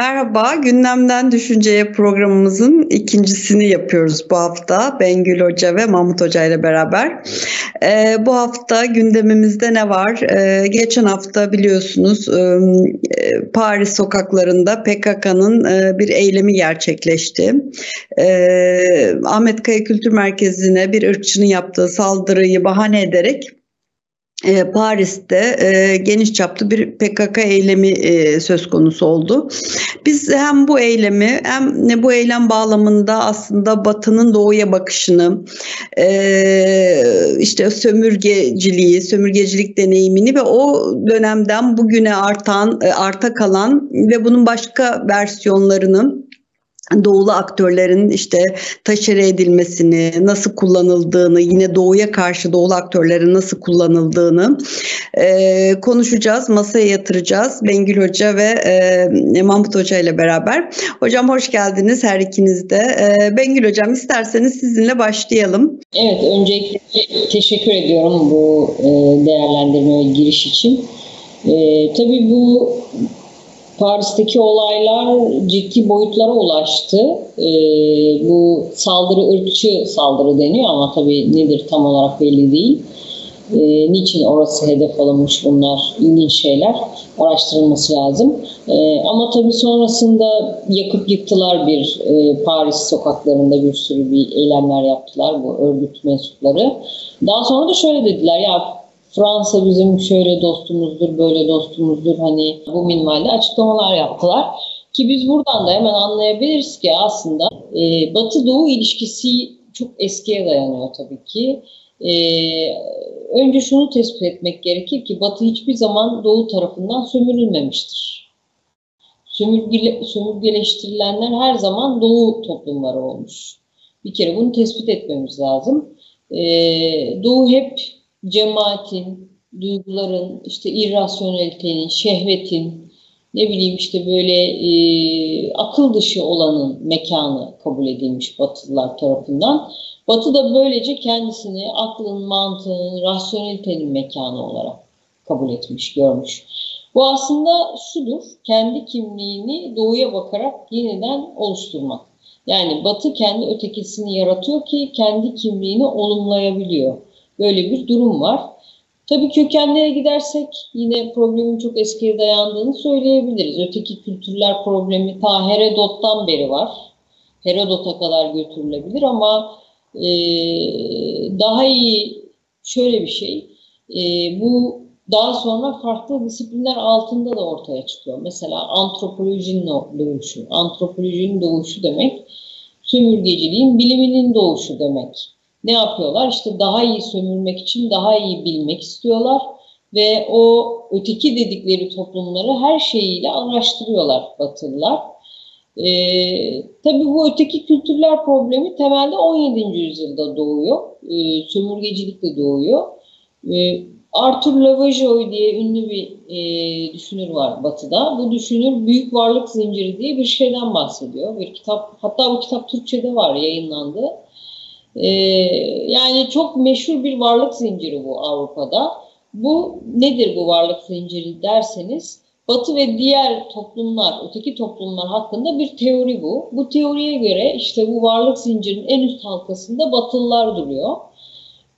Merhaba, gündemden düşünceye programımızın ikincisini yapıyoruz bu hafta. Bengül Hoca ve Mahmut Hoca ile beraber. Ee, bu hafta gündemimizde ne var? Ee, geçen hafta biliyorsunuz e, Paris sokaklarında PKK'nın e, bir eylemi gerçekleşti. Ee, Ahmet Kaya Kültür Merkezi'ne bir ırkçının yaptığı saldırıyı bahane ederek e, Paris'te e, geniş çaplı bir PKK eylemi e, söz konusu oldu. Biz hem bu eylemi hem bu eylem bağlamında aslında Batı'nın doğuya bakışını, işte sömürgeciliği, sömürgecilik deneyimini ve o dönemden bugüne artan, arta kalan ve bunun başka versiyonlarının doğulu aktörlerin işte taşere edilmesini, nasıl kullanıldığını, yine doğuya karşı doğulu aktörlerin nasıl kullanıldığını e, konuşacağız, masaya yatıracağız. Bengül Hoca ve e, Mahmut Hoca ile beraber. Hocam hoş geldiniz her ikiniz de. E, Bengül Hocam isterseniz sizinle başlayalım. Evet, öncelikle teşekkür ediyorum bu e, değerlendirme ve giriş için. E, tabii bu Paris'teki olaylar ciddi boyutlara ulaştı. Ee, bu saldırı ırkçı saldırı deniyor ama tabii nedir tam olarak belli değil. Ee, niçin orası hedef alınmış bunlar ilginç şeyler araştırılması lazım. Ee, ama tabii sonrasında yakıp yıktılar bir e, Paris sokaklarında bir sürü bir eylemler yaptılar bu örgüt mensupları. Daha sonra da şöyle dediler ya Fransa bizim şöyle dostumuzdur, böyle dostumuzdur hani bu minvalde açıklamalar yaptılar. Ki biz buradan da hemen anlayabiliriz ki aslında e, Batı-Doğu ilişkisi çok eskiye dayanıyor tabii ki. E, önce şunu tespit etmek gerekir ki Batı hiçbir zaman Doğu tarafından sömürülmemiştir. Sömürgele, sömürgeleştirilenler her zaman Doğu toplumları olmuş. Bir kere bunu tespit etmemiz lazım. E, Doğu hep cemaatin, duyguların, işte irrasyonelitenin, şehvetin, ne bileyim işte böyle e, akıl dışı olanın mekanı kabul edilmiş Batılılar tarafından. Batı da böylece kendisini aklın, mantığın, rasyonelitenin mekanı olarak kabul etmiş, görmüş. Bu aslında şudur, kendi kimliğini doğuya bakarak yeniden oluşturmak. Yani Batı kendi ötekisini yaratıyor ki kendi kimliğini olumlayabiliyor. Böyle bir durum var. Tabii kökenlere gidersek yine problemin çok eskiye dayandığını söyleyebiliriz. Öteki kültürler problemi ta Herodot'tan beri var. Herodot'a kadar götürülebilir ama e, daha iyi şöyle bir şey. E, bu daha sonra farklı disiplinler altında da ortaya çıkıyor. Mesela antropolojinin doğuşu. Antropolojinin doğuşu demek sömürgeciliğin biliminin doğuşu demek ne yapıyorlar? İşte daha iyi sömürmek için daha iyi bilmek istiyorlar ve o öteki dedikleri toplumları her şeyiyle araştırıyorlar Batılılar. Ee, tabii bu öteki kültürler problemi temelde 17. yüzyılda doğuyor. Ee, sömürgecilikle doğuyor. Ee, Arthur Lavajoy diye ünlü bir e, düşünür var Batı'da. Bu düşünür büyük varlık zinciri diye bir şeyden bahsediyor. Bir kitap, hatta bu kitap Türkçe'de var, yayınlandı. Ee, yani çok meşhur bir varlık zinciri bu Avrupa'da. Bu nedir bu varlık zinciri derseniz Batı ve diğer toplumlar, öteki toplumlar hakkında bir teori bu. Bu teoriye göre işte bu varlık zincirinin en üst halkasında Batılılar duruyor.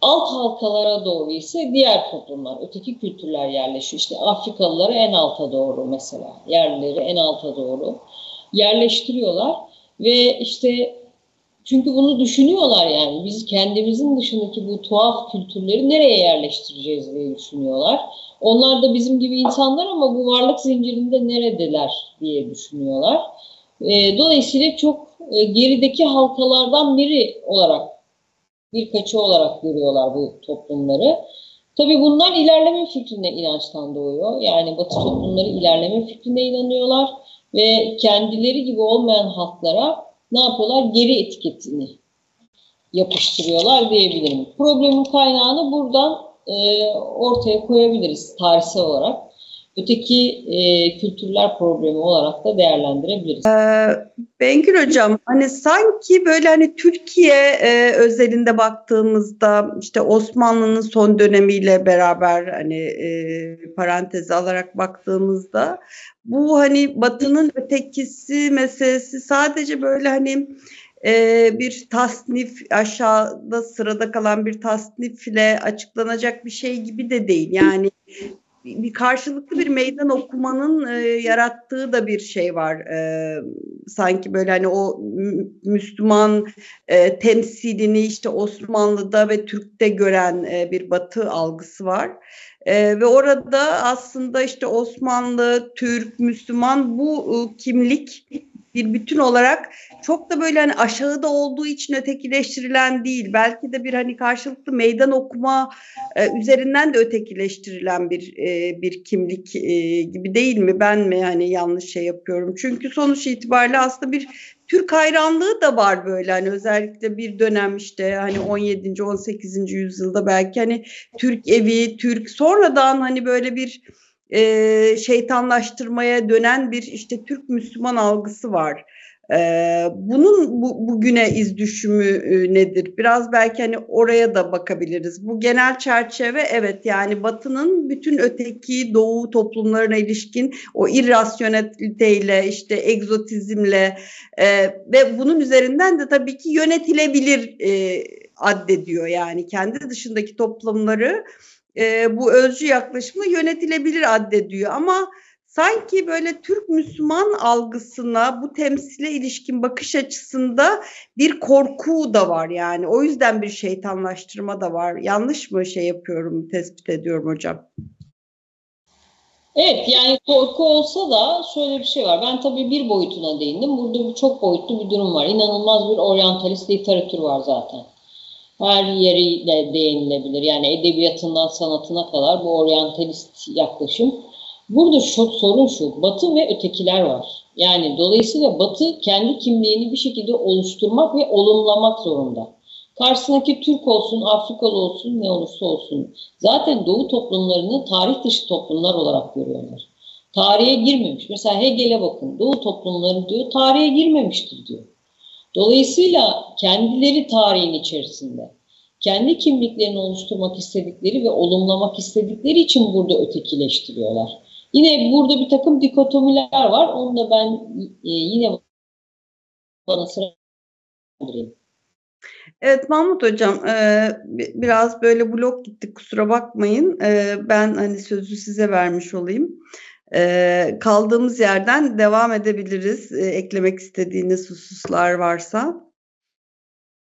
Alt halkalara doğru ise diğer toplumlar, öteki kültürler yerleşiyor. İşte Afrikalıları en alta doğru mesela, yerlileri en alta doğru yerleştiriyorlar. Ve işte çünkü bunu düşünüyorlar yani. Biz kendimizin dışındaki bu tuhaf kültürleri nereye yerleştireceğiz diye düşünüyorlar. Onlar da bizim gibi insanlar ama bu varlık zincirinde neredeler diye düşünüyorlar. E, dolayısıyla çok e, gerideki halkalardan biri olarak, birkaçı olarak görüyorlar bu toplumları. Tabii bunlar ilerleme fikrine inançtan doğuyor. Yani Batı toplumları ilerleme fikrine inanıyorlar ve kendileri gibi olmayan halklara ne yapıyorlar? Geri etiketini yapıştırıyorlar diyebilirim. Problemin kaynağını buradan e, ortaya koyabiliriz tarihsel olarak. Öteki e, kültürler problemi olarak da değerlendirebiliriz. Ee, Bengül Hocam hani sanki böyle hani Türkiye e, özelinde baktığımızda işte Osmanlı'nın son dönemiyle beraber hani e, parantezi alarak baktığımızda bu hani Batı'nın ötekisi meselesi sadece böyle hani e, bir tasnif aşağıda sırada kalan bir tasnifle açıklanacak bir şey gibi de değil. Yani bir karşılıklı bir meydan okumanın e, yarattığı da bir şey var. E, sanki böyle hani o Müslüman e, temsilini işte Osmanlı'da ve Türk'te gören e, bir Batı algısı var. E, ve orada aslında işte Osmanlı, Türk, Müslüman bu e, kimlik bir bütün olarak çok da böyle hani aşağıda olduğu için ötekileştirilen değil. Belki de bir hani karşılıklı meydan okuma e, üzerinden de ötekileştirilen bir e, bir kimlik e, gibi değil mi? Ben mi hani yanlış şey yapıyorum? Çünkü sonuç itibariyle aslında bir Türk hayranlığı da var böyle hani özellikle bir dönem işte hani 17. 18. yüzyılda belki hani Türk evi, Türk sonradan hani böyle bir e, şeytanlaştırmaya dönen bir işte Türk Müslüman algısı var. Ee, bunun bu, bugüne iz düşümü e, nedir? Biraz belki hani oraya da bakabiliriz. Bu genel çerçeve evet yani Batı'nın bütün öteki Doğu toplumlarına ilişkin o irrasyoneliteyle işte egzotizmle e, ve bunun üzerinden de tabii ki yönetilebilir e, addediyor yani kendi dışındaki toplumları e, bu özcü yaklaşımla yönetilebilir addediyor ama sanki böyle Türk Müslüman algısına bu temsile ilişkin bakış açısında bir korku da var yani o yüzden bir şeytanlaştırma da var yanlış mı şey yapıyorum tespit ediyorum hocam. Evet yani korku olsa da şöyle bir şey var. Ben tabii bir boyutuna değindim. Burada bir çok boyutlu bir durum var. İnanılmaz bir oryantalist literatür var zaten her yeriyle değinilebilir. Yani edebiyatından sanatına kadar bu oryantalist yaklaşım. Burada şu, sorun şu, Batı ve ötekiler var. Yani dolayısıyla Batı kendi kimliğini bir şekilde oluşturmak ve olumlamak zorunda. Karşısındaki Türk olsun, Afrikalı olsun, ne olursa olsun. Zaten Doğu toplumlarını tarih dışı toplumlar olarak görüyorlar. Tarihe girmemiş. Mesela Hegel'e bakın. Doğu toplumları diyor tarihe girmemiştir diyor. Dolayısıyla kendileri tarihin içerisinde kendi kimliklerini oluşturmak istedikleri ve olumlamak istedikleri için burada ötekileştiriyorlar. Yine burada bir takım dikotomiler var. Onu da ben e, yine bana sıra Evet Mahmut Hocam e, biraz böyle blok gittik kusura bakmayın. E, ben hani sözü size vermiş olayım. E, kaldığımız yerden devam edebiliriz. E, eklemek istediğiniz hususlar varsa.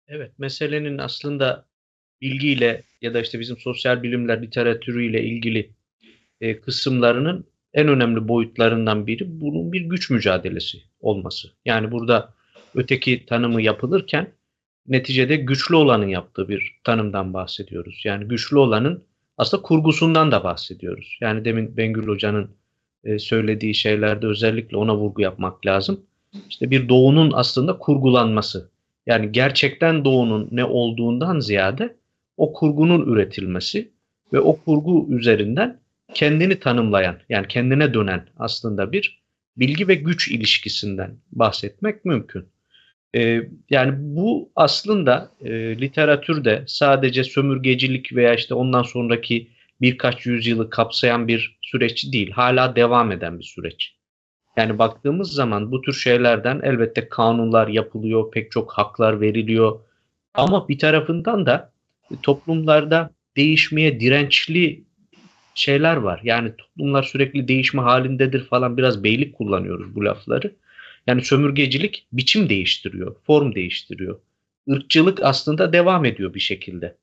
Evet meselenin aslında bilgiyle ya da işte bizim sosyal bilimler literatürüyle ilgili e, kısımlarının en önemli boyutlarından biri bunun bir güç mücadelesi olması. Yani burada öteki tanımı yapılırken neticede güçlü olanın yaptığı bir tanımdan bahsediyoruz. Yani güçlü olanın aslında kurgusundan da bahsediyoruz. Yani demin Bengül Hoca'nın e, söylediği şeylerde özellikle ona vurgu yapmak lazım. İşte bir doğunun aslında kurgulanması. Yani gerçekten doğunun ne olduğundan ziyade o kurgunun üretilmesi ve o kurgu üzerinden kendini tanımlayan yani kendine dönen aslında bir bilgi ve güç ilişkisinden bahsetmek mümkün. Ee, yani bu aslında e, literatürde sadece sömürgecilik veya işte ondan sonraki birkaç yüzyılı kapsayan bir süreç değil. Hala devam eden bir süreç. Yani baktığımız zaman bu tür şeylerden elbette kanunlar yapılıyor, pek çok haklar veriliyor. Ama bir tarafından da toplumlarda değişmeye dirençli şeyler var. Yani toplumlar sürekli değişme halindedir falan biraz beylik kullanıyoruz bu lafları. Yani sömürgecilik biçim değiştiriyor, form değiştiriyor. Irkçılık aslında devam ediyor bir şekilde.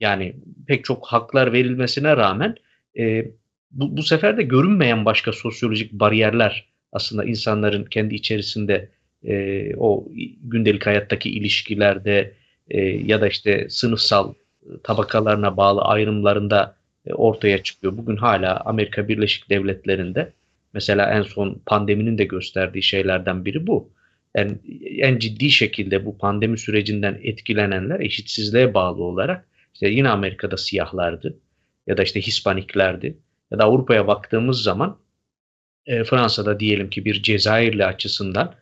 Yani pek çok haklar verilmesine rağmen e, bu, bu sefer de görünmeyen başka sosyolojik bariyerler aslında insanların kendi içerisinde e, o gündelik hayattaki ilişkilerde e, ya da işte sınıfsal tabakalarına bağlı ayrımlarında e, ortaya çıkıyor. Bugün hala Amerika Birleşik Devletleri'nde mesela en son pandeminin de gösterdiği şeylerden biri bu. En, en ciddi şekilde bu pandemi sürecinden etkilenenler eşitsizliğe bağlı olarak işte yine Amerika'da siyahlardı ya da işte Hispaniklerdi ya da Avrupa'ya baktığımız zaman e, Fransa'da diyelim ki bir Cezayirli açısından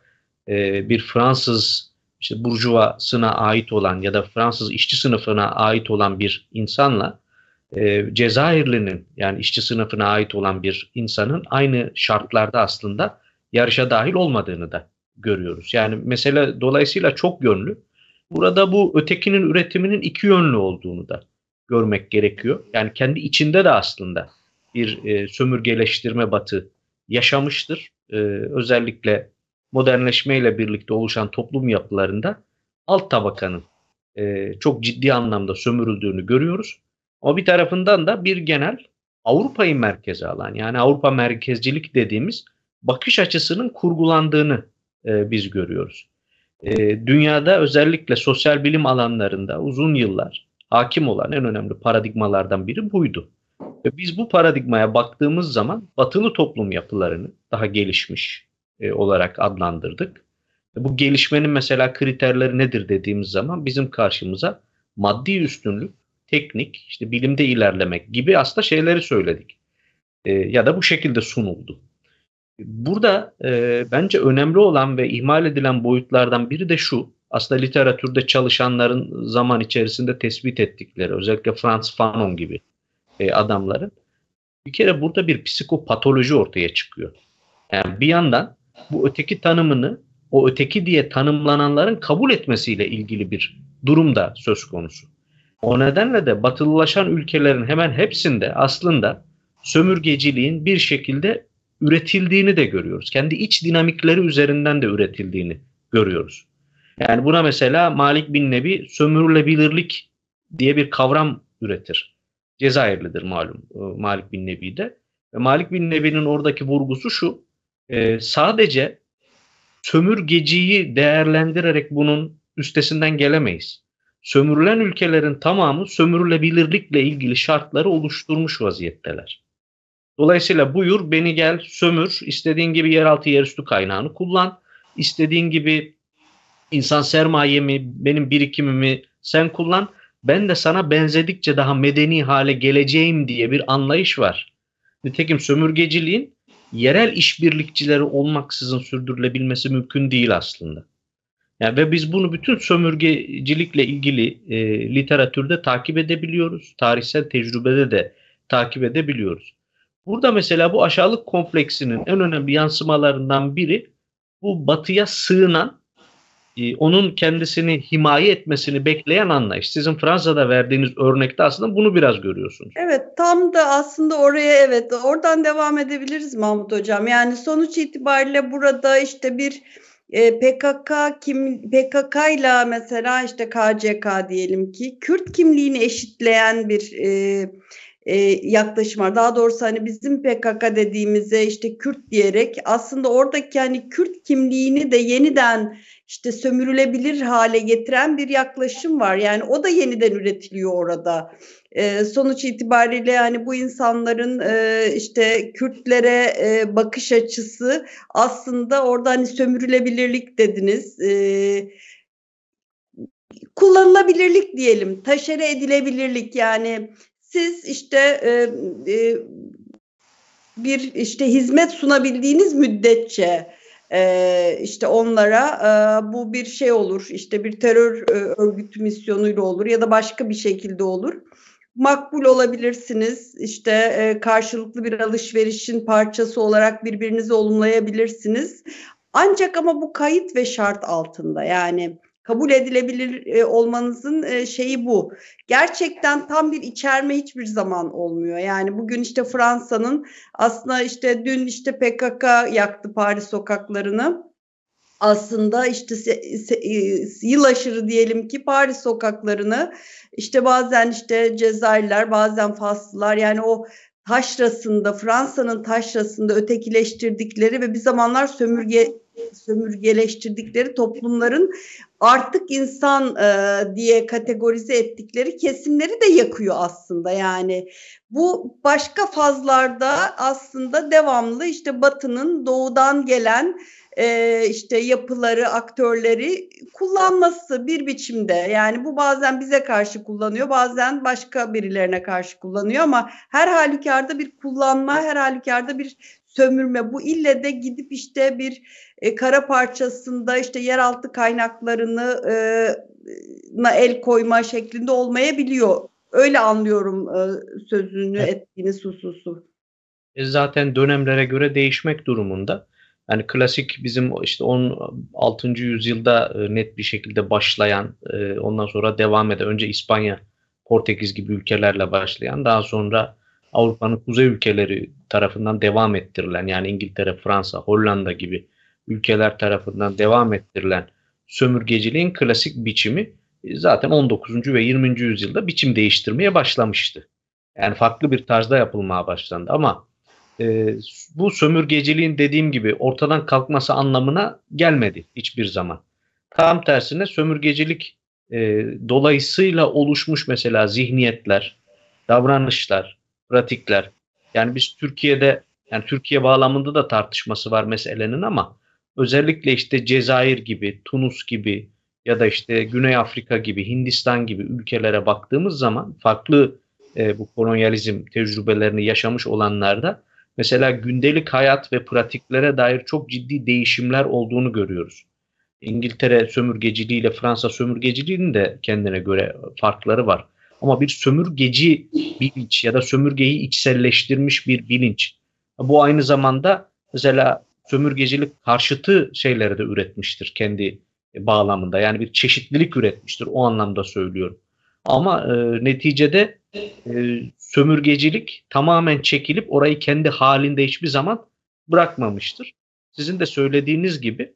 e, bir Fransız işte burjuvasına ait olan ya da Fransız işçi sınıfına ait olan bir insanla e, Cezayirli'nin yani işçi sınıfına ait olan bir insanın aynı şartlarda aslında yarışa dahil olmadığını da görüyoruz. Yani mesele dolayısıyla çok yönlü. Burada bu ötekinin üretiminin iki yönlü olduğunu da görmek gerekiyor. Yani kendi içinde de aslında bir e, sömürgeleştirme batı yaşamıştır. E, özellikle modernleşmeyle birlikte oluşan toplum yapılarında alt tabakanın e, çok ciddi anlamda sömürüldüğünü görüyoruz. Ama bir tarafından da bir genel Avrupa'yı merkeze alan yani Avrupa merkezcilik dediğimiz bakış açısının kurgulandığını e, biz görüyoruz. E, dünyada özellikle sosyal bilim alanlarında uzun yıllar hakim olan en önemli paradigmalardan biri buydu. Ve biz bu paradigmaya baktığımız zaman batılı toplum yapılarını daha gelişmiş e, olarak adlandırdık. Bu gelişmenin mesela kriterleri nedir dediğimiz zaman bizim karşımıza maddi üstünlük, teknik, işte bilimde ilerlemek gibi aslında şeyleri söyledik. E, ya da bu şekilde sunuldu. Burada e, bence önemli olan ve ihmal edilen boyutlardan biri de şu. Aslında literatürde çalışanların zaman içerisinde tespit ettikleri, özellikle Franz Fanon gibi e, adamların bir kere burada bir psikopatoloji ortaya çıkıyor. Yani bir yandan bu öteki tanımını o öteki diye tanımlananların kabul etmesiyle ilgili bir durum da söz konusu. O nedenle de batılılaşan ülkelerin hemen hepsinde aslında sömürgeciliğin bir şekilde üretildiğini de görüyoruz. Kendi iç dinamikleri üzerinden de üretildiğini görüyoruz. Yani buna mesela Malik bin Nebi sömürülebilirlik diye bir kavram üretir. Cezayirlidir malum e, Malik bin Nebi de. Ve Malik bin Nebi'nin oradaki vurgusu şu. E, sadece sömürgeciyi değerlendirerek bunun üstesinden gelemeyiz. Sömürülen ülkelerin tamamı sömürülebilirlikle ilgili şartları oluşturmuş vaziyetteler. Dolayısıyla buyur beni gel sömür, istediğin gibi yeraltı yerüstü kaynağını kullan, istediğin gibi insan sermayemi, benim birikimimi sen kullan. Ben de sana benzedikçe daha medeni hale geleceğim diye bir anlayış var. Nitekim sömürgeciliğin yerel işbirlikçileri olmaksızın sürdürülebilmesi mümkün değil aslında. Yani ve biz bunu bütün sömürgecilikle ilgili e, literatürde takip edebiliyoruz. Tarihsel tecrübede de takip edebiliyoruz. Burada mesela bu aşağılık kompleksinin en önemli yansımalarından biri bu batıya sığınan e, onun kendisini himaye etmesini bekleyen anlayış. Sizin Fransa'da verdiğiniz örnekte aslında bunu biraz görüyorsunuz. Evet tam da aslında oraya evet oradan devam edebiliriz Mahmut Hocam. Yani sonuç itibariyle burada işte bir e, PKK kim PKK ile mesela işte KCK diyelim ki Kürt kimliğini eşitleyen bir e, e, yaklaşım var. Daha doğrusu hani bizim PKK dediğimize işte Kürt diyerek aslında oradaki hani Kürt kimliğini de yeniden işte sömürülebilir hale getiren bir yaklaşım var. Yani o da yeniden üretiliyor orada. E, sonuç itibariyle yani bu insanların e, işte Kürtlere e, bakış açısı aslında orada hani sömürülebilirlik dediniz. E, kullanılabilirlik diyelim, taşere edilebilirlik yani siz işte e, e, bir işte hizmet sunabildiğiniz müddetçe e, işte onlara e, bu bir şey olur işte bir terör e, örgütü misyonuyla olur ya da başka bir şekilde olur. Makbul olabilirsiniz. İşte e, karşılıklı bir alışverişin parçası olarak birbirinizi olumlayabilirsiniz. Ancak ama bu kayıt ve şart altında. Yani kabul edilebilir e, olmanızın e, şeyi bu. Gerçekten tam bir içerme hiçbir zaman olmuyor. Yani bugün işte Fransa'nın aslında işte dün işte PKK yaktı Paris sokaklarını. Aslında işte se, se, e, yıl aşırı diyelim ki Paris sokaklarını işte bazen işte Cezayirler bazen Faslılar yani o taşrasında Fransa'nın taşrasında ötekileştirdikleri ve bir zamanlar sömürge sömürgeleştirdikleri toplumların artık insan e, diye kategorize ettikleri kesimleri de yakıyor aslında yani bu başka fazlarda aslında devamlı işte batının doğudan gelen e, işte yapıları, aktörleri kullanması bir biçimde. Yani bu bazen bize karşı kullanıyor, bazen başka birilerine karşı kullanıyor ama her halükarda bir kullanma, her halükarda bir sömürme. Bu ille de gidip işte bir e, kara parçasında işte yeraltı kaynaklarını e, el koyma şeklinde olmayabiliyor. Öyle anlıyorum e, sözünü evet. ettiğiniz hususu. E zaten dönemlere göre değişmek durumunda. Yani klasik bizim işte 16. yüzyılda e, net bir şekilde başlayan, e, ondan sonra devam eden, önce İspanya, Portekiz gibi ülkelerle başlayan, daha sonra Avrupa'nın kuzey ülkeleri tarafından devam ettirilen, yani İngiltere, Fransa, Hollanda gibi ülkeler tarafından devam ettirilen sömürgeciliğin klasik biçimi e, zaten 19. ve 20. yüzyılda biçim değiştirmeye başlamıştı. Yani farklı bir tarzda yapılmaya başlandı ama e, bu sömürgeciliğin dediğim gibi ortadan kalkması anlamına gelmedi hiçbir zaman. Tam tersine sömürgecilik e, dolayısıyla oluşmuş mesela zihniyetler, davranışlar, pratikler. Yani biz Türkiye'de yani Türkiye bağlamında da tartışması var meselenin ama özellikle işte Cezayir gibi, Tunus gibi ya da işte Güney Afrika gibi, Hindistan gibi ülkelere baktığımız zaman farklı e, bu kolonyalizm tecrübelerini yaşamış olanlarda mesela gündelik hayat ve pratiklere dair çok ciddi değişimler olduğunu görüyoruz. İngiltere sömürgeciliği ile Fransa sömürgeciliğinin de kendine göre farkları var. Ama bir sömürgeci bilinç ya da sömürgeyi içselleştirmiş bir bilinç. Bu aynı zamanda mesela sömürgecilik karşıtı şeyleri de üretmiştir kendi bağlamında. Yani bir çeşitlilik üretmiştir o anlamda söylüyorum. Ama e, neticede e, sömürgecilik tamamen çekilip orayı kendi halinde hiçbir zaman bırakmamıştır. Sizin de söylediğiniz gibi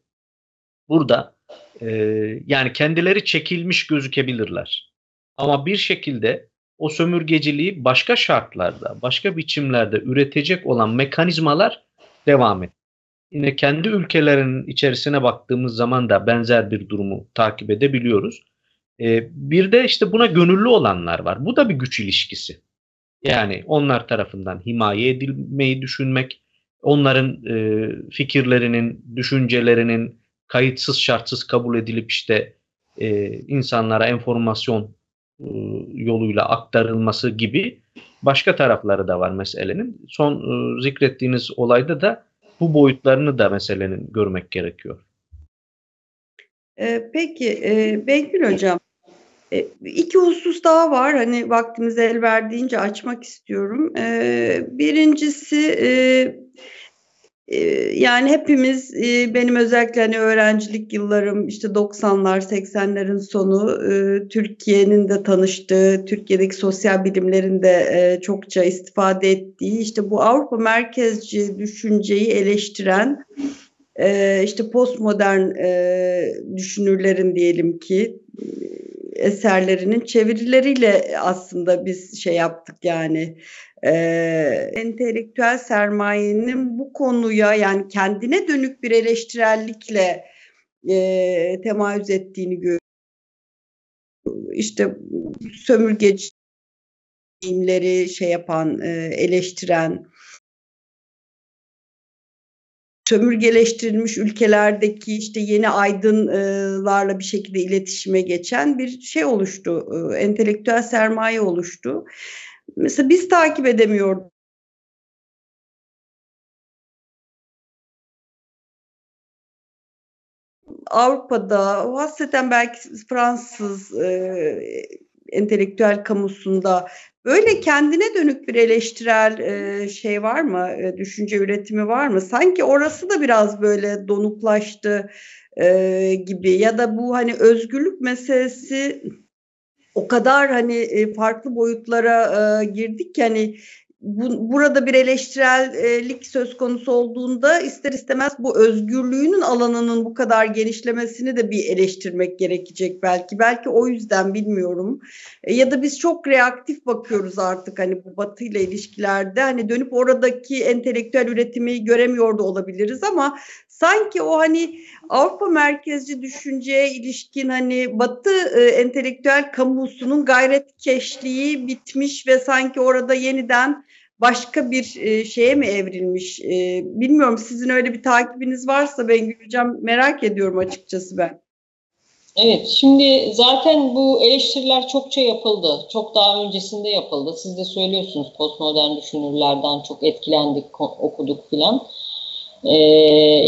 burada e, yani kendileri çekilmiş gözükebilirler. Ama bir şekilde o sömürgeciliği başka şartlarda, başka biçimlerde üretecek olan mekanizmalar devam et. Yine kendi ülkelerinin içerisine baktığımız zaman da benzer bir durumu takip edebiliyoruz. Ee, bir de işte buna gönüllü olanlar var. Bu da bir güç ilişkisi. Yani onlar tarafından himaye edilmeyi düşünmek, onların e, fikirlerinin, düşüncelerinin kayıtsız şartsız kabul edilip işte e, insanlara enformasyon e, yoluyla aktarılması gibi başka tarafları da var meselenin. Son e, zikrettiğiniz olayda da bu boyutlarını da meselenin görmek gerekiyor. E, peki e, Bengül Hocam e, iki husus daha var hani vaktimiz el verdiğince açmak istiyorum. E, birincisi yani hepimiz benim özellikle hani öğrencilik yıllarım işte 90'lar 80'lerin sonu Türkiye'nin de tanıştığı Türkiye'deki sosyal bilimlerin de çokça istifade ettiği işte bu Avrupa merkezci düşünceyi eleştiren işte postmodern düşünürlerin diyelim ki eserlerinin çevirileriyle aslında biz şey yaptık yani e, entelektüel sermayenin bu konuya yani kendine dönük bir eleştirellikle e, temayüz ettiğini görüyoruz. İşte sömürgeci şey yapan, e, eleştiren, sömürgeleştirilmiş ülkelerdeki işte yeni aydınlarla bir şekilde iletişime geçen bir şey oluştu. Entelektüel sermaye oluştu. Mesela biz takip edemiyorduk. Avrupa'da, hasreten belki Fransız e, entelektüel kamusunda böyle kendine dönük bir eleştirel e, şey var mı? E, düşünce üretimi var mı? Sanki orası da biraz böyle donuklaştı e, gibi ya da bu hani özgürlük meselesi o kadar hani e, farklı boyutlara e, girdik ki hani bu, burada bir eleştirellik söz konusu olduğunda ister istemez bu özgürlüğünün alanının bu kadar genişlemesini de bir eleştirmek gerekecek belki. Belki o yüzden bilmiyorum. E, ya da biz çok reaktif bakıyoruz artık hani bu Batı ile ilişkilerde. Hani dönüp oradaki entelektüel üretimi göremiyor da olabiliriz ama sanki o hani Avrupa merkezci düşünceye ilişkin hani Batı e, entelektüel kamusunun gayretkeşliği bitmiş ve sanki orada yeniden başka bir e, şeye mi evrilmiş? E, bilmiyorum sizin öyle bir takibiniz varsa ben Gülcan merak ediyorum açıkçası ben. Evet, şimdi zaten bu eleştiriler çokça yapıldı. Çok daha öncesinde yapıldı. Siz de söylüyorsunuz postmodern düşünürlerden çok etkilendik, okuduk filan. Ee,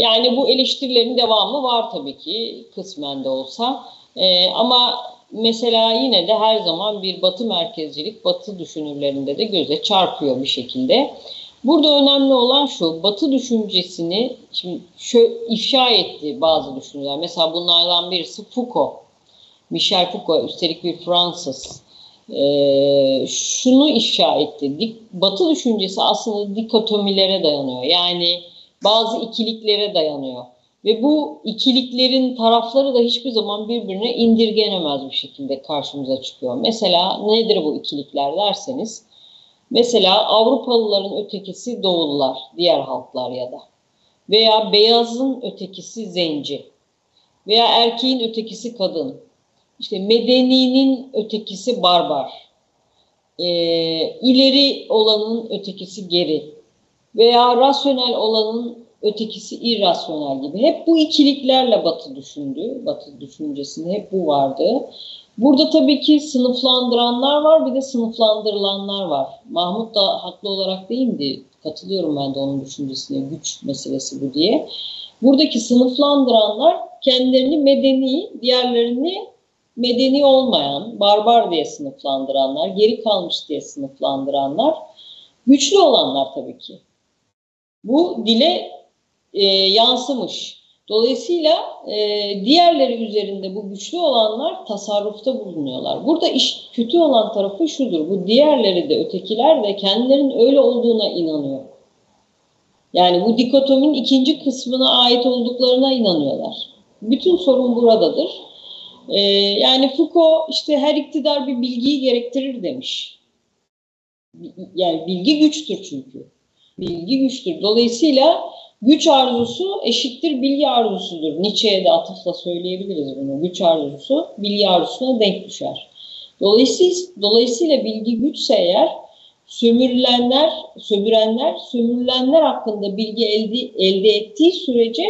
yani bu eleştirilerin devamı var tabii ki kısmen de olsa. Ee, ama mesela yine de her zaman bir batı merkezcilik batı düşünürlerinde de göze çarpıyor bir şekilde. Burada önemli olan şu, Batı düşüncesini şimdi şöyle ifşa etti bazı düşünürler. Mesela bunlardan birisi Foucault. Michel Foucault, üstelik bir Fransız. Ee, şunu ifşa etti. Batı düşüncesi aslında dikotomilere dayanıyor. Yani bazı ikiliklere dayanıyor. Ve bu ikiliklerin tarafları da hiçbir zaman birbirine indirgenemez bir şekilde karşımıza çıkıyor. Mesela nedir bu ikilikler derseniz, Mesela Avrupalıların ötekisi Doğullar, diğer halklar ya da. Veya beyazın ötekisi zenci. Veya erkeğin ötekisi kadın. İşte medeninin ötekisi barbar. Ee, ileri olanın ötekisi geri. Veya rasyonel olanın ötekisi irrasyonel gibi. Hep bu ikiliklerle Batı düşündü. Batı düşüncesinde hep bu vardı. Burada tabii ki sınıflandıranlar var bir de sınıflandırılanlar var. Mahmut da haklı olarak değildi. Katılıyorum ben de onun düşüncesine güç meselesi bu diye. Buradaki sınıflandıranlar kendilerini medeni, diğerlerini medeni olmayan, barbar diye sınıflandıranlar, geri kalmış diye sınıflandıranlar, güçlü olanlar tabii ki. Bu dile e, yansımış. Dolayısıyla e, diğerleri üzerinde bu güçlü olanlar tasarrufta bulunuyorlar. Burada iş kötü olan tarafı şudur. Bu diğerleri de ötekiler de kendilerinin öyle olduğuna inanıyor. Yani bu dikotomin ikinci kısmına ait olduklarına inanıyorlar. Bütün sorun buradadır. Ee, yani Foucault işte her iktidar bir bilgiyi gerektirir demiş. Yani bilgi güçtür çünkü. Bilgi güçtür. Dolayısıyla Güç arzusu eşittir bilgi arzusudur. Nietzsche'ye de atıfla söyleyebiliriz bunu. Güç arzusu bilgi arzusuna denk düşer. Dolayısıyla, dolayısıyla bilgi güçse eğer sömürülenler, sömürenler, sömürülenler hakkında bilgi elde, elde ettiği sürece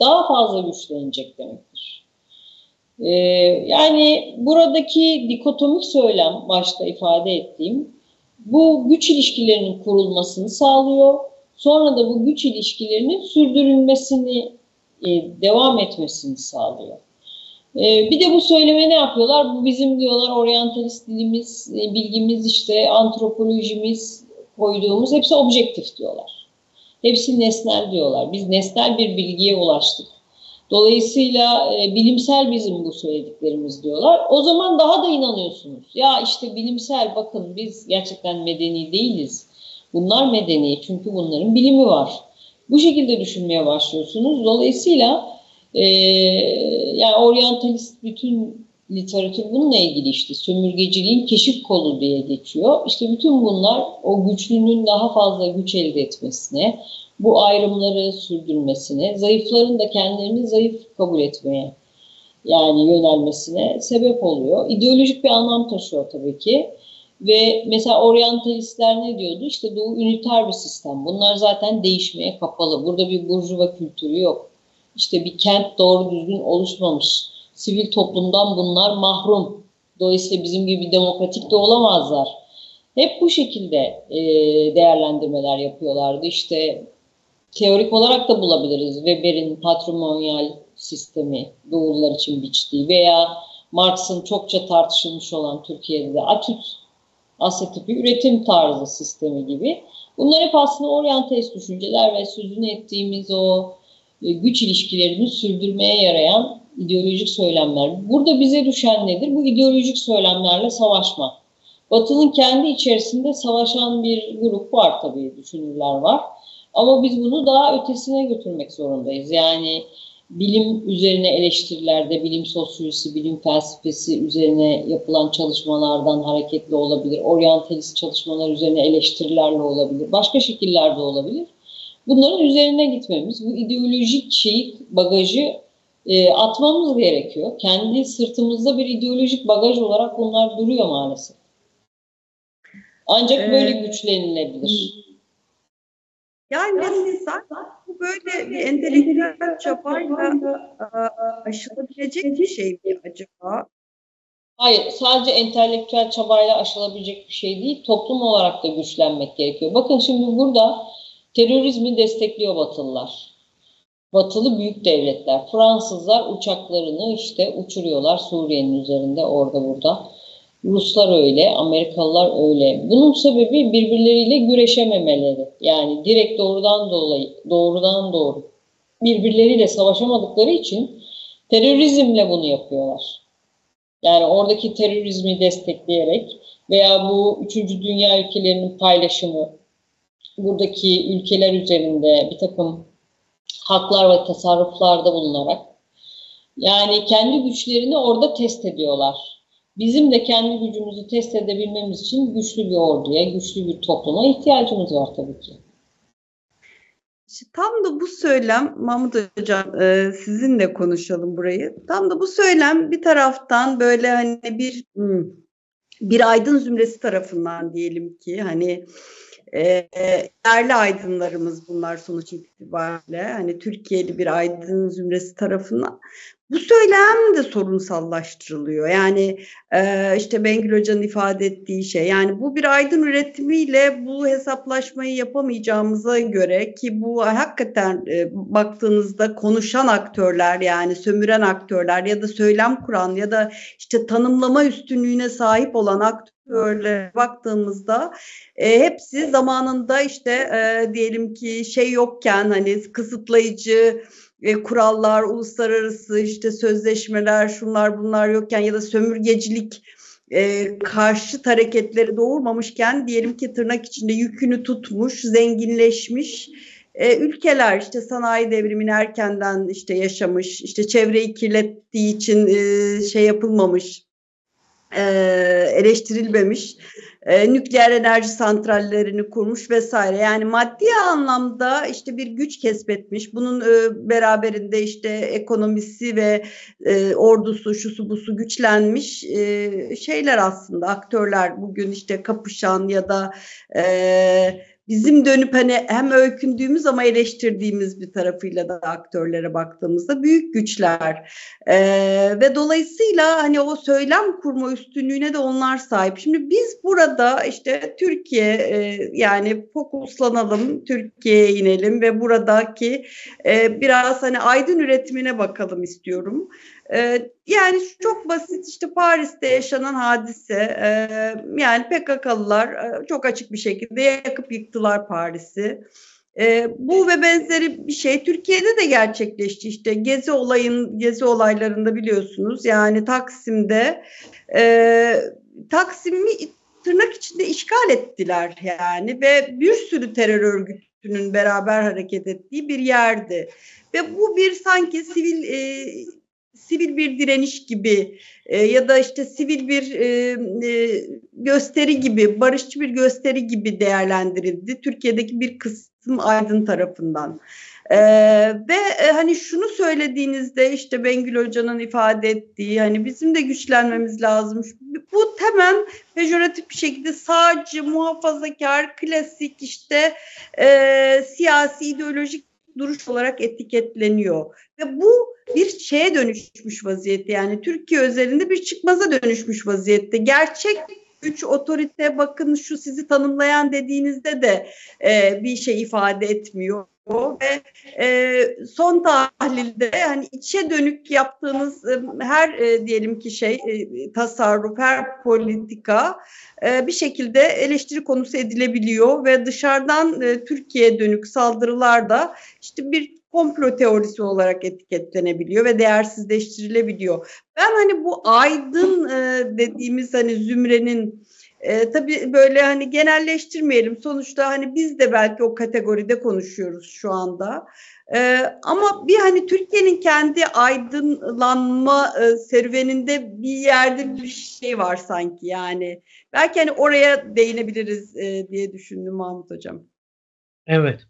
daha fazla güçlenecek demektir. Ee, yani buradaki dikotomik söylem başta ifade ettiğim bu güç ilişkilerinin kurulmasını sağlıyor Sonra da bu güç ilişkilerinin sürdürülmesini, e, devam etmesini sağlıyor. E, bir de bu söyleme ne yapıyorlar? Bu bizim diyorlar oryantalist dilimiz, e, bilgimiz işte antropolojimiz koyduğumuz hepsi objektif diyorlar. Hepsi nesnel diyorlar. Biz nesnel bir bilgiye ulaştık. Dolayısıyla e, bilimsel bizim bu söylediklerimiz diyorlar. O zaman daha da inanıyorsunuz. Ya işte bilimsel bakın biz gerçekten medeni değiliz. Bunlar medeni çünkü bunların bilimi var. Bu şekilde düşünmeye başlıyorsunuz. Dolayısıyla e, yani oryantalist bütün literatür bununla ilgili işte sömürgeciliğin keşif kolu diye geçiyor. İşte bütün bunlar o güçlünün daha fazla güç elde etmesine, bu ayrımları sürdürmesine, zayıfların da kendilerini zayıf kabul etmeye yani yönelmesine sebep oluyor. İdeolojik bir anlam taşıyor tabii ki. Ve mesela oryantalistler ne diyordu? İşte Doğu üniter bir sistem. Bunlar zaten değişmeye kapalı. Burada bir burjuva kültürü yok. İşte bir kent doğru düzgün oluşmamış. Sivil toplumdan bunlar mahrum. Dolayısıyla bizim gibi demokratik de olamazlar. Hep bu şekilde değerlendirmeler yapıyorlardı. İşte teorik olarak da bulabiliriz. Weber'in patrimonyal sistemi Doğullar için biçtiği veya Marx'ın çokça tartışılmış olan Türkiye'de de Atüt Asya tipi üretim tarzı sistemi gibi. Bunlar hep aslında oryantalist düşünceler ve sözünü ettiğimiz o e, güç ilişkilerini sürdürmeye yarayan ideolojik söylemler. Burada bize düşen nedir? Bu ideolojik söylemlerle savaşmak. Batı'nın kendi içerisinde savaşan bir grup var tabii, düşünürler var. Ama biz bunu daha ötesine götürmek zorundayız. Yani bilim üzerine eleştirilerde, bilim sosyolojisi, bilim felsefesi üzerine yapılan çalışmalardan hareketli olabilir. Oryantalist çalışmalar üzerine eleştirilerle olabilir. Başka şekillerde olabilir. Bunların üzerine gitmemiz, bu ideolojik şeyi, bagajı e, atmamız gerekiyor. Kendi sırtımızda bir ideolojik bagaj olarak bunlar duruyor maalesef. Ancak ee, böyle güçlenilebilir. Yani zaten bu böyle bir entelektüel çabayla aşılabilecek bir şey mi acaba? Hayır, sadece entelektüel çabayla aşılabilecek bir şey değil, toplum olarak da güçlenmek gerekiyor. Bakın şimdi burada terörizmi destekliyor Batılılar. Batılı büyük devletler. Fransızlar uçaklarını işte uçuruyorlar Suriye'nin üzerinde orada burada. Ruslar öyle, Amerikalılar öyle. Bunun sebebi birbirleriyle güreşememeleri. Yani direkt doğrudan dolayı, doğrudan doğru birbirleriyle savaşamadıkları için terörizmle bunu yapıyorlar. Yani oradaki terörizmi destekleyerek veya bu üçüncü dünya ülkelerinin paylaşımı, buradaki ülkeler üzerinde bir takım haklar ve tasarruflarda bulunarak yani kendi güçlerini orada test ediyorlar. Bizim de kendi gücümüzü test edebilmemiz için güçlü bir orduya, güçlü bir topluma ihtiyacımız var tabii ki. İşte tam da bu söylem Mahmut Hocam e, sizinle konuşalım burayı. Tam da bu söylem bir taraftan böyle hani bir hmm, bir aydın zümresi tarafından diyelim ki hani e, değerli aydınlarımız bunlar sonuç itibariyle hani Türkiye'li bir aydın zümresi tarafından bu söylem de sorunsallaştırılıyor. Yani e, işte Bengül Hoca'nın ifade ettiği şey yani bu bir aydın üretimiyle bu hesaplaşmayı yapamayacağımıza göre ki bu hakikaten e, baktığınızda konuşan aktörler yani sömüren aktörler ya da söylem kuran ya da işte tanımlama üstünlüğüne sahip olan aktörlere baktığımızda e, hepsi zamanında işte e, diyelim ki şey yokken hani kısıtlayıcı e, kurallar, uluslararası işte sözleşmeler, şunlar bunlar yokken ya da sömürgecilik e, karşıt hareketleri doğurmamışken diyelim ki tırnak içinde yükünü tutmuş, zenginleşmiş e, ülkeler işte sanayi devrimini erkenden işte yaşamış, işte çevreyi kirlettiği için e, şey yapılmamış, e, eleştirilmemiş e, nükleer enerji santrallerini kurmuş vesaire. Yani maddi anlamda işte bir güç kesbetmiş. Bunun e, beraberinde işte ekonomisi ve e, ordusu, şusu busu güçlenmiş e, şeyler aslında aktörler bugün işte kapışan ya da e, bizim dönüp hani hem öykündüğümüz ama eleştirdiğimiz bir tarafıyla da aktörlere baktığımızda büyük güçler ee, ve dolayısıyla hani o söylem kurma üstünlüğüne de onlar sahip. Şimdi biz burada işte Türkiye e, yani fokuslanalım, Türkiye'ye inelim ve buradaki e, biraz hani aydın üretimine bakalım istiyorum. Ee, yani çok basit işte Paris'te yaşanan hadise e, yani PKK'lılar e, çok açık bir şekilde yakıp yıktılar Paris'i. E, bu ve benzeri bir şey Türkiye'de de gerçekleşti işte gezi olayın gezi olaylarında biliyorsunuz yani Taksim'de e, Taksim'i tırnak içinde işgal ettiler yani ve bir sürü terör örgütünün beraber hareket ettiği bir yerdi ve bu bir sanki sivil e, sivil bir direniş gibi e, ya da işte sivil bir e, e, gösteri gibi, barışçı bir gösteri gibi değerlendirildi Türkiye'deki bir kısım aydın tarafından. Ee, ve e, hani şunu söylediğinizde işte Bengül Hoca'nın ifade ettiği hani bizim de güçlenmemiz lazım. Bu hemen pejoratif bir şekilde sadece muhafazakar, klasik işte e, siyasi ideolojik duruş olarak etiketleniyor. Ve bu bir şeye dönüşmüş vaziyette. Yani Türkiye özelinde bir çıkmaza dönüşmüş vaziyette. Gerçek güç, otorite bakın şu sizi tanımlayan dediğinizde de e, bir şey ifade etmiyor. Ve e, son tahlilde yani içe dönük yaptığınız e, her e, diyelim ki şey e, tasarruf, her politika e, bir şekilde eleştiri konusu edilebiliyor. Ve dışarıdan e, Türkiye'ye dönük saldırılar da işte bir komplo teorisi olarak etiketlenebiliyor ve değersizleştirilebiliyor. Ben hani bu aydın e, dediğimiz hani zümrenin e, tabii böyle hani genelleştirmeyelim. Sonuçta hani biz de belki o kategoride konuşuyoruz şu anda. E, ama bir hani Türkiye'nin kendi aydınlanma e, serüveninde bir yerde bir şey var sanki yani. Belki hani oraya değinebiliriz e, diye düşündüm Mahmut Hocam. Evet.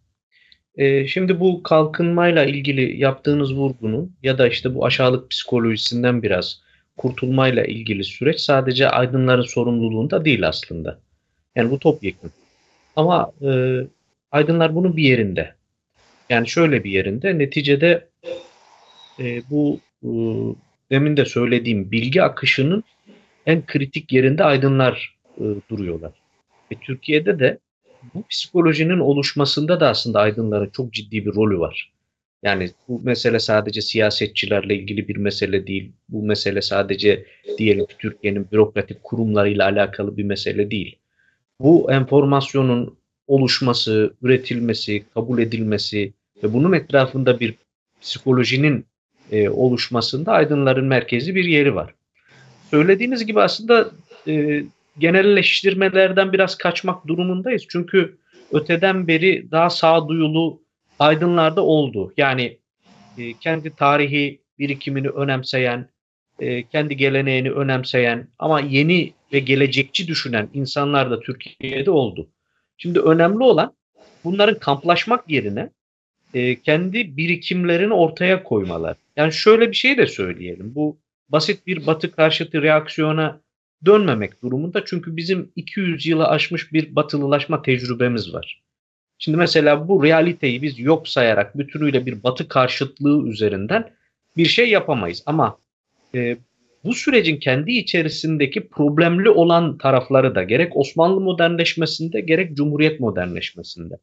E, şimdi bu kalkınmayla ilgili yaptığınız vurgunun ya da işte bu aşağılık psikolojisinden biraz kurtulmayla ilgili süreç sadece aydınların sorumluluğunda değil aslında. Yani bu topyekun. Ama e, aydınlar bunun bir yerinde. Yani şöyle bir yerinde. Neticede e, bu e, demin de söylediğim bilgi akışının en kritik yerinde aydınlar e, duruyorlar. Ve Türkiye'de de bu psikolojinin oluşmasında da aslında aydınların çok ciddi bir rolü var. Yani bu mesele sadece siyasetçilerle ilgili bir mesele değil. Bu mesele sadece diyelim ki Türkiye'nin bürokratik kurumlarıyla alakalı bir mesele değil. Bu enformasyonun oluşması, üretilmesi, kabul edilmesi ve bunun etrafında bir psikolojinin e, oluşmasında aydınların merkezi bir yeri var. Söylediğiniz gibi aslında e, genelleştirmelerden biraz kaçmak durumundayız. Çünkü öteden beri daha sağduyulu aydınlarda oldu. Yani e, kendi tarihi birikimini önemseyen, e, kendi geleneğini önemseyen ama yeni ve gelecekçi düşünen insanlar da Türkiye'de oldu. Şimdi önemli olan bunların kamplaşmak yerine e, kendi birikimlerini ortaya koymalar. Yani şöyle bir şey de söyleyelim. Bu basit bir batı karşıtı reaksiyona dönmemek durumunda. Çünkü bizim 200 yılı aşmış bir batılılaşma tecrübemiz var. Şimdi mesela bu realiteyi biz yok sayarak bütünüyle bir batı karşıtlığı üzerinden bir şey yapamayız. Ama e, bu sürecin kendi içerisindeki problemli olan tarafları da gerek Osmanlı modernleşmesinde gerek Cumhuriyet modernleşmesinde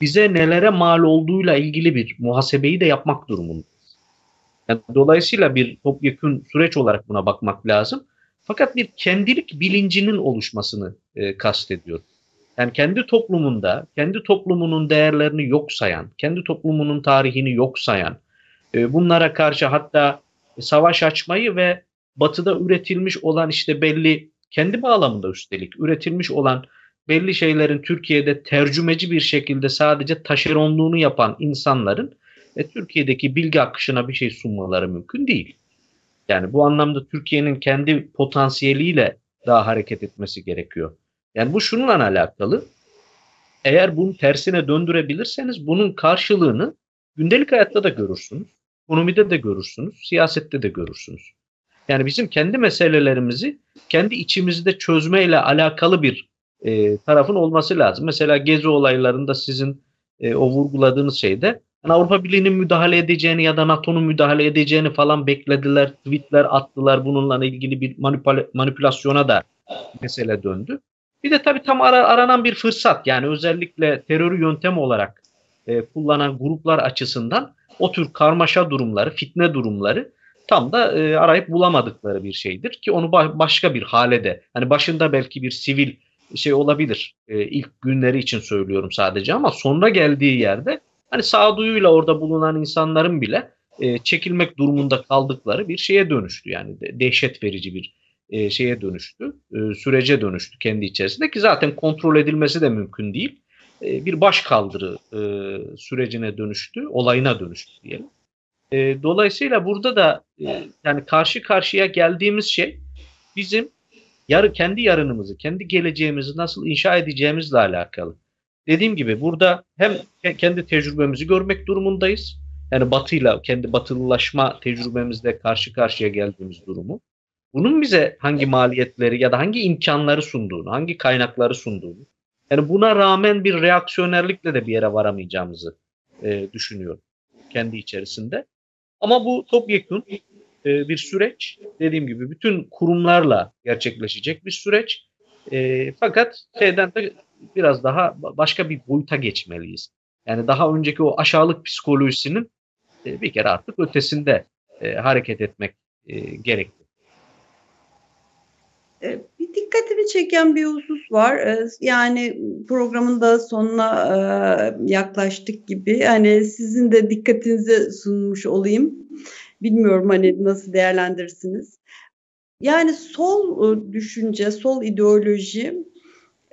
bize nelere mal olduğuyla ilgili bir muhasebeyi de yapmak durumundayız. Yani dolayısıyla bir topyekun süreç olarak buna bakmak lazım. Fakat bir kendilik bilincinin oluşmasını e, kastediyor. Yani kendi toplumunda, kendi toplumunun değerlerini yok sayan, kendi toplumunun tarihini yok sayan, e, bunlara karşı hatta savaş açmayı ve batıda üretilmiş olan işte belli, kendi bağlamında üstelik üretilmiş olan belli şeylerin Türkiye'de tercümeci bir şekilde sadece taşeronluğunu yapan insanların e, Türkiye'deki bilgi akışına bir şey sunmaları mümkün değil. Yani bu anlamda Türkiye'nin kendi potansiyeliyle daha hareket etmesi gerekiyor. Yani bu şununla alakalı. Eğer bunu tersine döndürebilirseniz bunun karşılığını gündelik hayatta da görürsünüz. Ekonomide de görürsünüz, siyasette de görürsünüz. Yani bizim kendi meselelerimizi kendi içimizde çözmeyle alakalı bir e, tarafın olması lazım. Mesela gezi olaylarında sizin e, o vurguladığınız şeyde yani Avrupa Birliği'nin müdahale edeceğini ya da NATO'nun müdahale edeceğini falan beklediler. Tweetler attılar. Bununla ilgili bir manipüla- manipülasyona da mesele döndü. Bir de tabii tam ara, aranan bir fırsat. Yani özellikle terörü yöntem olarak e, kullanan gruplar açısından o tür karmaşa durumları, fitne durumları tam da e, arayıp bulamadıkları bir şeydir ki onu ba- başka bir hale de hani başında belki bir sivil şey olabilir. E, ilk günleri için söylüyorum sadece ama sonra geldiği yerde hani sağduyuyla orada bulunan insanların bile e, çekilmek durumunda kaldıkları bir şeye dönüştü. Yani de, dehşet verici bir e, şeye dönüştü. E, sürece dönüştü kendi içerisinde ki zaten kontrol edilmesi de mümkün değil. E, bir baş kaldırı e, sürecine dönüştü, olayına dönüştü diyelim. E, dolayısıyla burada da e, yani karşı karşıya geldiğimiz şey bizim yarı kendi yarınımızı, kendi geleceğimizi nasıl inşa edeceğimizle alakalı. Dediğim gibi burada hem kendi tecrübemizi görmek durumundayız. Yani batıyla, kendi batılılaşma tecrübemizde karşı karşıya geldiğimiz durumu. Bunun bize hangi maliyetleri ya da hangi imkanları sunduğunu, hangi kaynakları sunduğunu. Yani buna rağmen bir reaksiyonerlikle de bir yere varamayacağımızı e, düşünüyorum kendi içerisinde. Ama bu topyekun e, bir süreç. Dediğim gibi bütün kurumlarla gerçekleşecek bir süreç. E, fakat şeyden de biraz daha başka bir boyuta geçmeliyiz. Yani daha önceki o aşağılık psikolojisinin e, bir kere artık ötesinde e, hareket etmek e, gerekli. E, bir dikkatimi çeken bir husus var. Yani programın da sonuna yaklaştık gibi. Yani sizin de dikkatinize sunmuş olayım. Bilmiyorum hani nasıl değerlendirirsiniz. Yani sol düşünce, sol ideoloji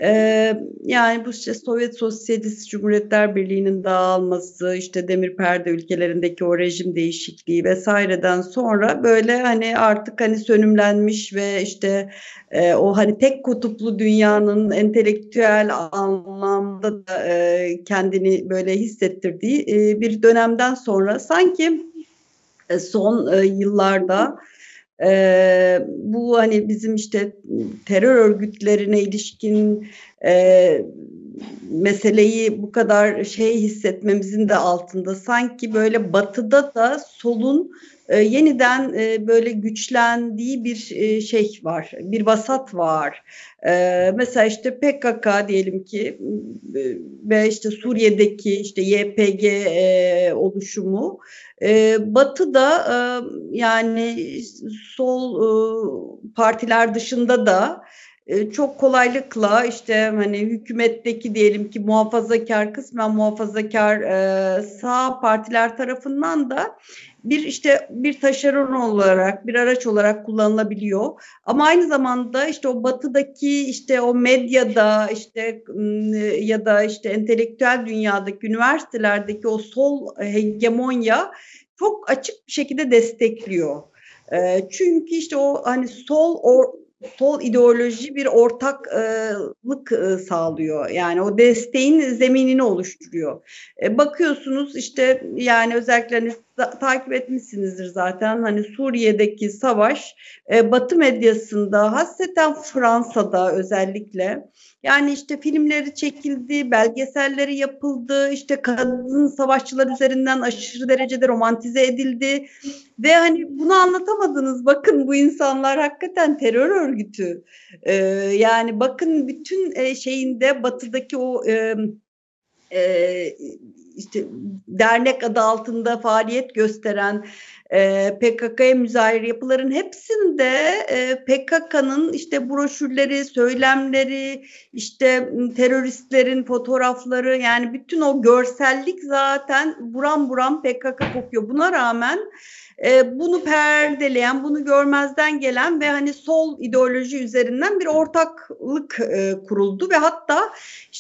ee, yani bu işte Sovyet Sosyalist Cumhuriyetler Birliği'nin dağılması, işte demir perde ülkelerindeki o rejim değişikliği vesaireden sonra böyle hani artık hani sönümlenmiş ve işte e, o hani tek kutuplu dünyanın entelektüel anlamda da e, kendini böyle hissettirdiği e, bir dönemden sonra sanki e, son e, yıllarda e, bu hani bizim işte terör örgütlerine ilişkin e, meseleyi bu kadar şey hissetmemizin de altında sanki böyle batıda da solun e, yeniden e, böyle güçlendiği bir e, şey var, bir vasat var. E, mesela işte PKK diyelim ki e, ve işte Suriye'deki işte YPG e, oluşumu e, Batı'da yani sol partiler dışında da çok kolaylıkla işte hani hükümetteki diyelim ki muhafazakar kısmen muhafazakar e, sağ partiler tarafından da bir işte bir taşeron olarak bir araç olarak kullanılabiliyor. Ama aynı zamanda işte o batıdaki işte o medyada işte ya da işte entelektüel dünyadaki üniversitelerdeki o sol hegemonya çok açık bir şekilde destekliyor. Çünkü işte o hani sol or, sol ideoloji bir ortaklık e, sağlıyor. Yani o desteğin zeminini oluşturuyor. E, bakıyorsunuz işte yani özellikle hani takip etmişsinizdir zaten hani Suriye'deki savaş e, Batı medyasında hasreten Fransa'da özellikle yani işte filmleri çekildi, belgeselleri yapıldı, işte kadın savaşçılar üzerinden aşırı derecede romantize edildi ve hani bunu anlatamadınız. Bakın bu insanlar hakikaten terör örgütü. Ee, yani bakın bütün e, şeyinde batıdaki o e, e, işte dernek adı altında faaliyet gösteren e, PKK'ya müzahir yapıların hepsinde e, PKK'nın işte broşürleri, söylemleri, işte teröristlerin fotoğrafları yani bütün o görsellik zaten buram buram PKK kokuyor. Buna rağmen e, bunu perdeleyen, bunu görmezden gelen ve hani sol ideoloji üzerinden bir ortaklık e, kuruldu ve hatta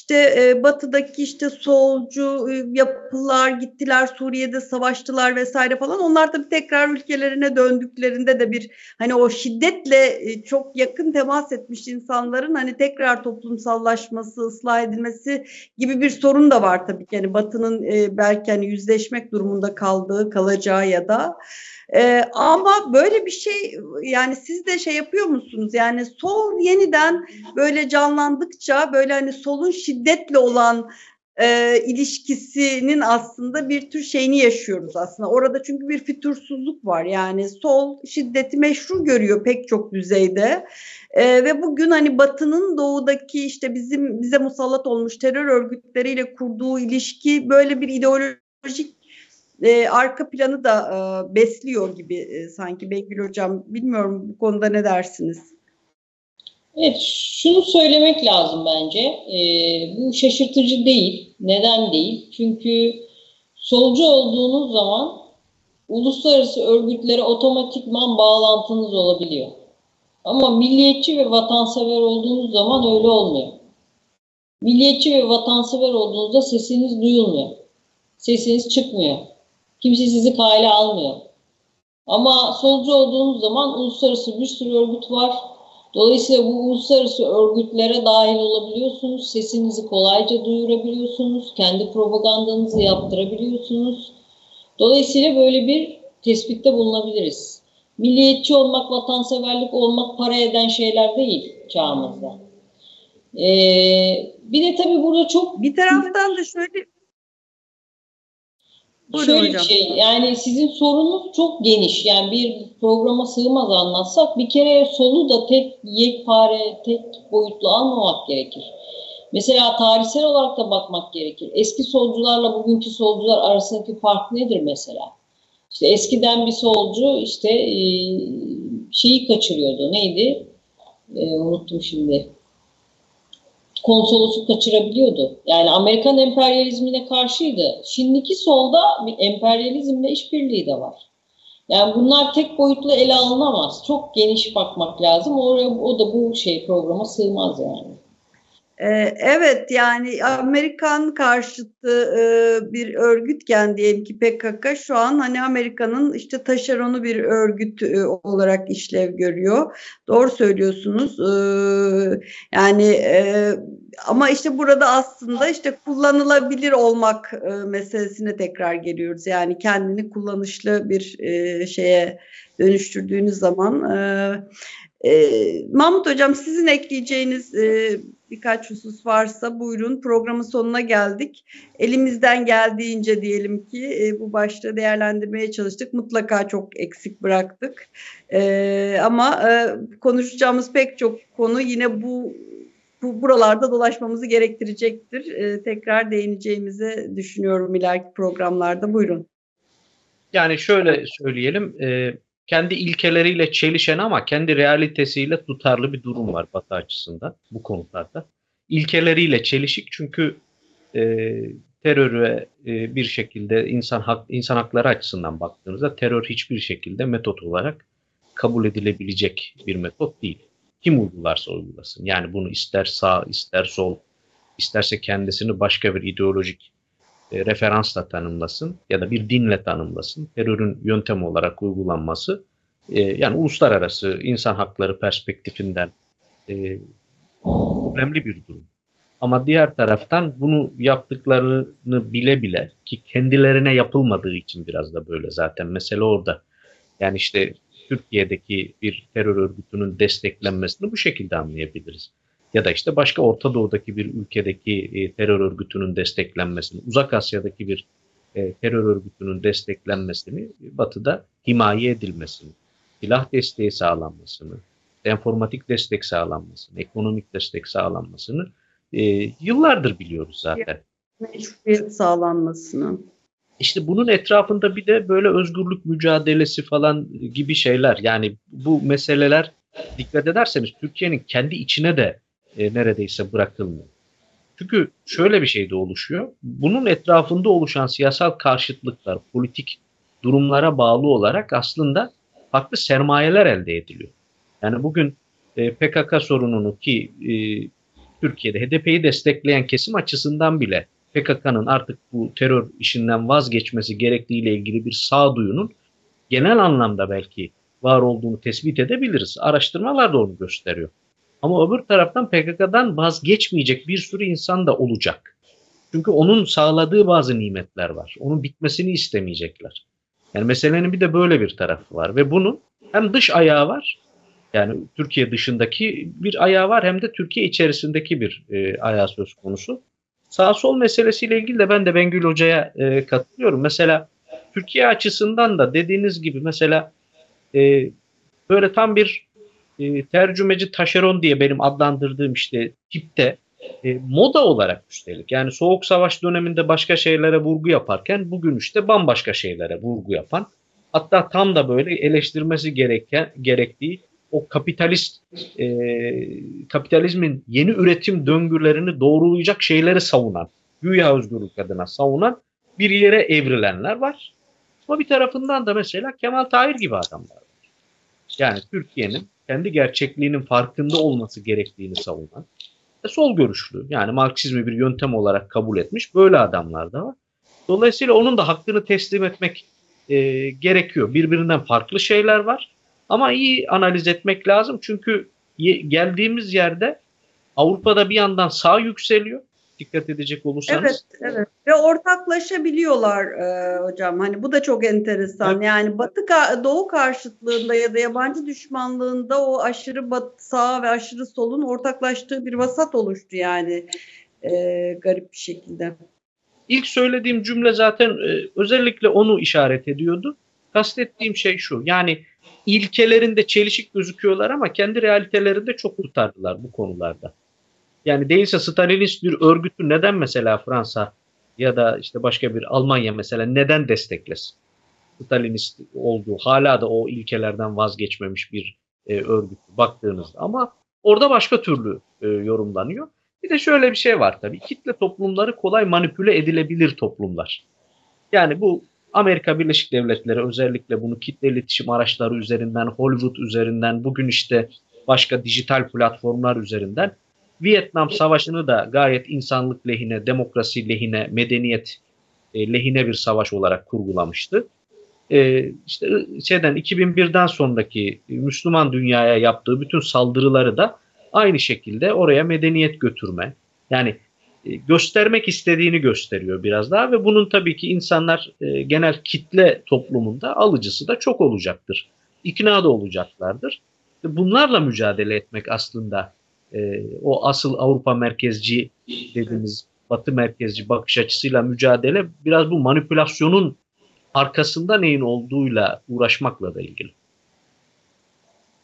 işte e, batıdaki işte solcu e, yapılar gittiler Suriye'de savaştılar vesaire falan. Onlar tabii tekrar ülkelerine döndüklerinde de bir hani o şiddetle e, çok yakın temas etmiş insanların hani tekrar toplumsallaşması, ıslah edilmesi gibi bir sorun da var tabii ki. Yani Batı'nın e, belki hani yüzleşmek durumunda kaldığı, kalacağı ya da ee, ama böyle bir şey yani siz de şey yapıyor musunuz? Yani sol yeniden böyle canlandıkça böyle hani solun şiddetle olan e, ilişkisinin aslında bir tür şeyini yaşıyoruz aslında. Orada çünkü bir fütursuzluk var. Yani sol şiddeti meşru görüyor pek çok düzeyde. E, ve bugün hani Batı'nın doğudaki işte bizim bize musallat olmuş terör örgütleriyle kurduğu ilişki böyle bir ideolojik e, arka planı da e, besliyor gibi e, sanki Bengül Hocam. Bilmiyorum bu konuda ne dersiniz? Evet, şunu söylemek lazım bence. E, bu şaşırtıcı değil. Neden değil? Çünkü solcu olduğunuz zaman uluslararası örgütlere otomatikman bağlantınız olabiliyor. Ama milliyetçi ve vatansever olduğunuz zaman öyle olmuyor. Milliyetçi ve vatansever olduğunuzda sesiniz duyulmuyor. Sesiniz çıkmıyor. Kimse sizi kale almıyor. Ama solcu olduğunuz zaman uluslararası bir sürü örgüt var. Dolayısıyla bu uluslararası örgütlere dahil olabiliyorsunuz. Sesinizi kolayca duyurabiliyorsunuz. Kendi propagandanızı yaptırabiliyorsunuz. Dolayısıyla böyle bir tespitte bulunabiliriz. Milliyetçi olmak, vatanseverlik olmak para eden şeyler değil çağımızda. Ee, bir de tabii burada çok... Bir taraftan da şöyle Buyurun Şöyle hocam. bir şey yani sizin sorunuz çok geniş. Yani bir programa sığmaz anlatsak bir kere solu da tek yekpare, tek boyutlu almamak gerekir. Mesela tarihsel olarak da bakmak gerekir. Eski solcularla bugünkü solcular arasındaki fark nedir mesela? İşte eskiden bir solcu işte şeyi kaçırıyordu. Neydi? E, unuttum şimdi konsolosu kaçırabiliyordu. Yani Amerikan emperyalizmine karşıydı. Şimdiki solda bir emperyalizmle işbirliği de var. Yani bunlar tek boyutlu ele alınamaz. Çok geniş bakmak lazım. Oraya o da bu şey programa sığmaz yani. Ee, evet yani Amerikan karşıtı e, bir örgütken diyelim ki PKK şu an hani Amerika'nın işte taşeronu bir örgüt e, olarak işlev görüyor. Doğru söylüyorsunuz. Ee, yani e, ama işte burada aslında işte kullanılabilir olmak meselesine tekrar geliyoruz. Yani kendini kullanışlı bir şeye dönüştürdüğünüz zaman Mahmut Hocam sizin ekleyeceğiniz birkaç husus varsa buyurun. Programın sonuna geldik. Elimizden geldiğince diyelim ki e, bu başta değerlendirmeye çalıştık. Mutlaka çok eksik bıraktık. E, ama e, konuşacağımız pek çok konu yine bu bu buralarda dolaşmamızı gerektirecektir. E, tekrar değineceğimizi düşünüyorum ileriki programlarda. Buyurun. Yani şöyle söyleyelim. E, kendi ilkeleriyle çelişen ama kendi realitesiyle tutarlı bir durum var Batı açısından bu konularda. İlkeleriyle çelişik çünkü e, teröre e, bir şekilde insan hak insan hakları açısından baktığınızda terör hiçbir şekilde metot olarak kabul edilebilecek bir metot değil. Kim uygularsa uygulasın. Yani bunu ister sağ, ister sol, isterse kendisini başka bir ideolojik e, referansla tanımlasın ya da bir dinle tanımlasın. Terörün yöntem olarak uygulanması e, yani uluslararası insan hakları perspektifinden e, önemli bir durum. Ama diğer taraftan bunu yaptıklarını bile bile ki kendilerine yapılmadığı için biraz da böyle zaten mesele orada. Yani işte Türkiye'deki bir terör örgütünün desteklenmesini bu şekilde anlayabiliriz ya da işte başka Orta Doğu'daki bir ülkedeki e, terör örgütünün desteklenmesini, Uzak Asya'daki bir e, terör örgütünün desteklenmesini, Batı'da himaye edilmesini, silah desteği sağlanmasını, informatik destek sağlanmasını, ekonomik destek sağlanmasını e, yıllardır biliyoruz zaten. Meşruiyet sağlanmasını. İşte bunun etrafında bir de böyle özgürlük mücadelesi falan gibi şeyler. Yani bu meseleler dikkat ederseniz Türkiye'nin kendi içine de e, neredeyse bırakılmıyor. Çünkü şöyle bir şey de oluşuyor. Bunun etrafında oluşan siyasal karşıtlıklar, politik durumlara bağlı olarak aslında farklı sermayeler elde ediliyor. Yani bugün e, PKK sorununu ki e, Türkiye'de HDP'yi destekleyen kesim açısından bile PKK'nın artık bu terör işinden vazgeçmesi gerektiğiyle ilgili bir sağduyunun genel anlamda belki var olduğunu tespit edebiliriz. Araştırmalar da onu gösteriyor. Ama öbür taraftan PKK'dan vazgeçmeyecek bir sürü insan da olacak. Çünkü onun sağladığı bazı nimetler var. Onun bitmesini istemeyecekler. Yani meselenin bir de böyle bir tarafı var ve bunun hem dış ayağı var yani Türkiye dışındaki bir ayağı var hem de Türkiye içerisindeki bir e, ayağı söz konusu. Sağ sol meselesiyle ilgili de ben de Bengül Hoca'ya e, katılıyorum. Mesela Türkiye açısından da dediğiniz gibi mesela e, böyle tam bir e, tercümeci taşeron diye benim adlandırdığım işte tipte e, moda olarak üstelik yani soğuk savaş döneminde başka şeylere vurgu yaparken bugün işte bambaşka şeylere vurgu yapan hatta tam da böyle eleştirmesi gereken gerektiği o kapitalist e, kapitalizmin yeni üretim döngülerini doğrulayacak şeyleri savunan güya özgürlük adına savunan bir yere evrilenler var. Ama bir tarafından da mesela Kemal Tahir gibi adamlar var. Yani Türkiye'nin kendi gerçekliğinin farkında olması gerektiğini savunan e, sol görüşlü yani Marksizmi bir yöntem olarak kabul etmiş böyle adamlar da var. Dolayısıyla onun da hakkını teslim etmek e, gerekiyor. Birbirinden farklı şeyler var ama iyi analiz etmek lazım çünkü geldiğimiz yerde Avrupa'da bir yandan sağ yükseliyor dikkat edecek olursanız. Evet, evet. Ve ortaklaşabiliyorlar e, hocam. Hani bu da çok enteresan. Evet. Yani Batı Doğu karşıtlığında ya da yabancı düşmanlığında o aşırı batı, sağ ve aşırı solun ortaklaştığı bir vasat oluştu yani e, garip bir şekilde. İlk söylediğim cümle zaten e, özellikle onu işaret ediyordu. Kastettiğim şey şu. Yani ilkelerinde çelişik gözüküyorlar ama kendi realitelerinde çok tutardılar bu konularda. Yani değilse Stalinist bir örgütü neden mesela Fransa ya da işte başka bir Almanya mesela neden desteklesin? Stalinist olduğu hala da o ilkelerden vazgeçmemiş bir e, örgüt baktığınızda ama orada başka türlü e, yorumlanıyor. Bir de şöyle bir şey var tabii. Kitle toplumları kolay manipüle edilebilir toplumlar. Yani bu Amerika Birleşik Devletleri özellikle bunu kitle iletişim araçları üzerinden, Hollywood üzerinden, bugün işte başka dijital platformlar üzerinden Vietnam Savaşı'nı da gayet insanlık lehine, demokrasi lehine, medeniyet e, lehine bir savaş olarak kurgulamıştı. E, işte şeyden 2001'den sonraki Müslüman dünyaya yaptığı bütün saldırıları da aynı şekilde oraya medeniyet götürme. Yani e, göstermek istediğini gösteriyor biraz daha ve bunun tabii ki insanlar genel kitle toplumunda alıcısı da çok olacaktır. İkna da olacaklardır. Bunlarla mücadele etmek aslında e, o asıl Avrupa merkezci dediğimiz Batı merkezci bakış açısıyla mücadele biraz bu manipülasyonun arkasında neyin olduğuyla uğraşmakla da ilgili.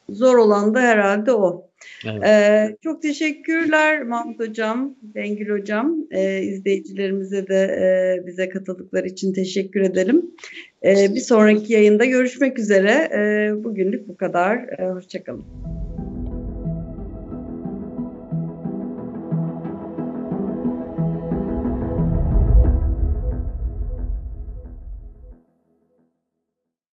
Zor olan da herhalde o. Evet. Ee, çok teşekkürler Mahmut Hocam, Bengül Hocam. Ee, izleyicilerimize de e, bize katıldıkları için teşekkür edelim. Ee, bir sonraki yayında görüşmek üzere. Ee, bugünlük bu kadar. Ee, hoşçakalın.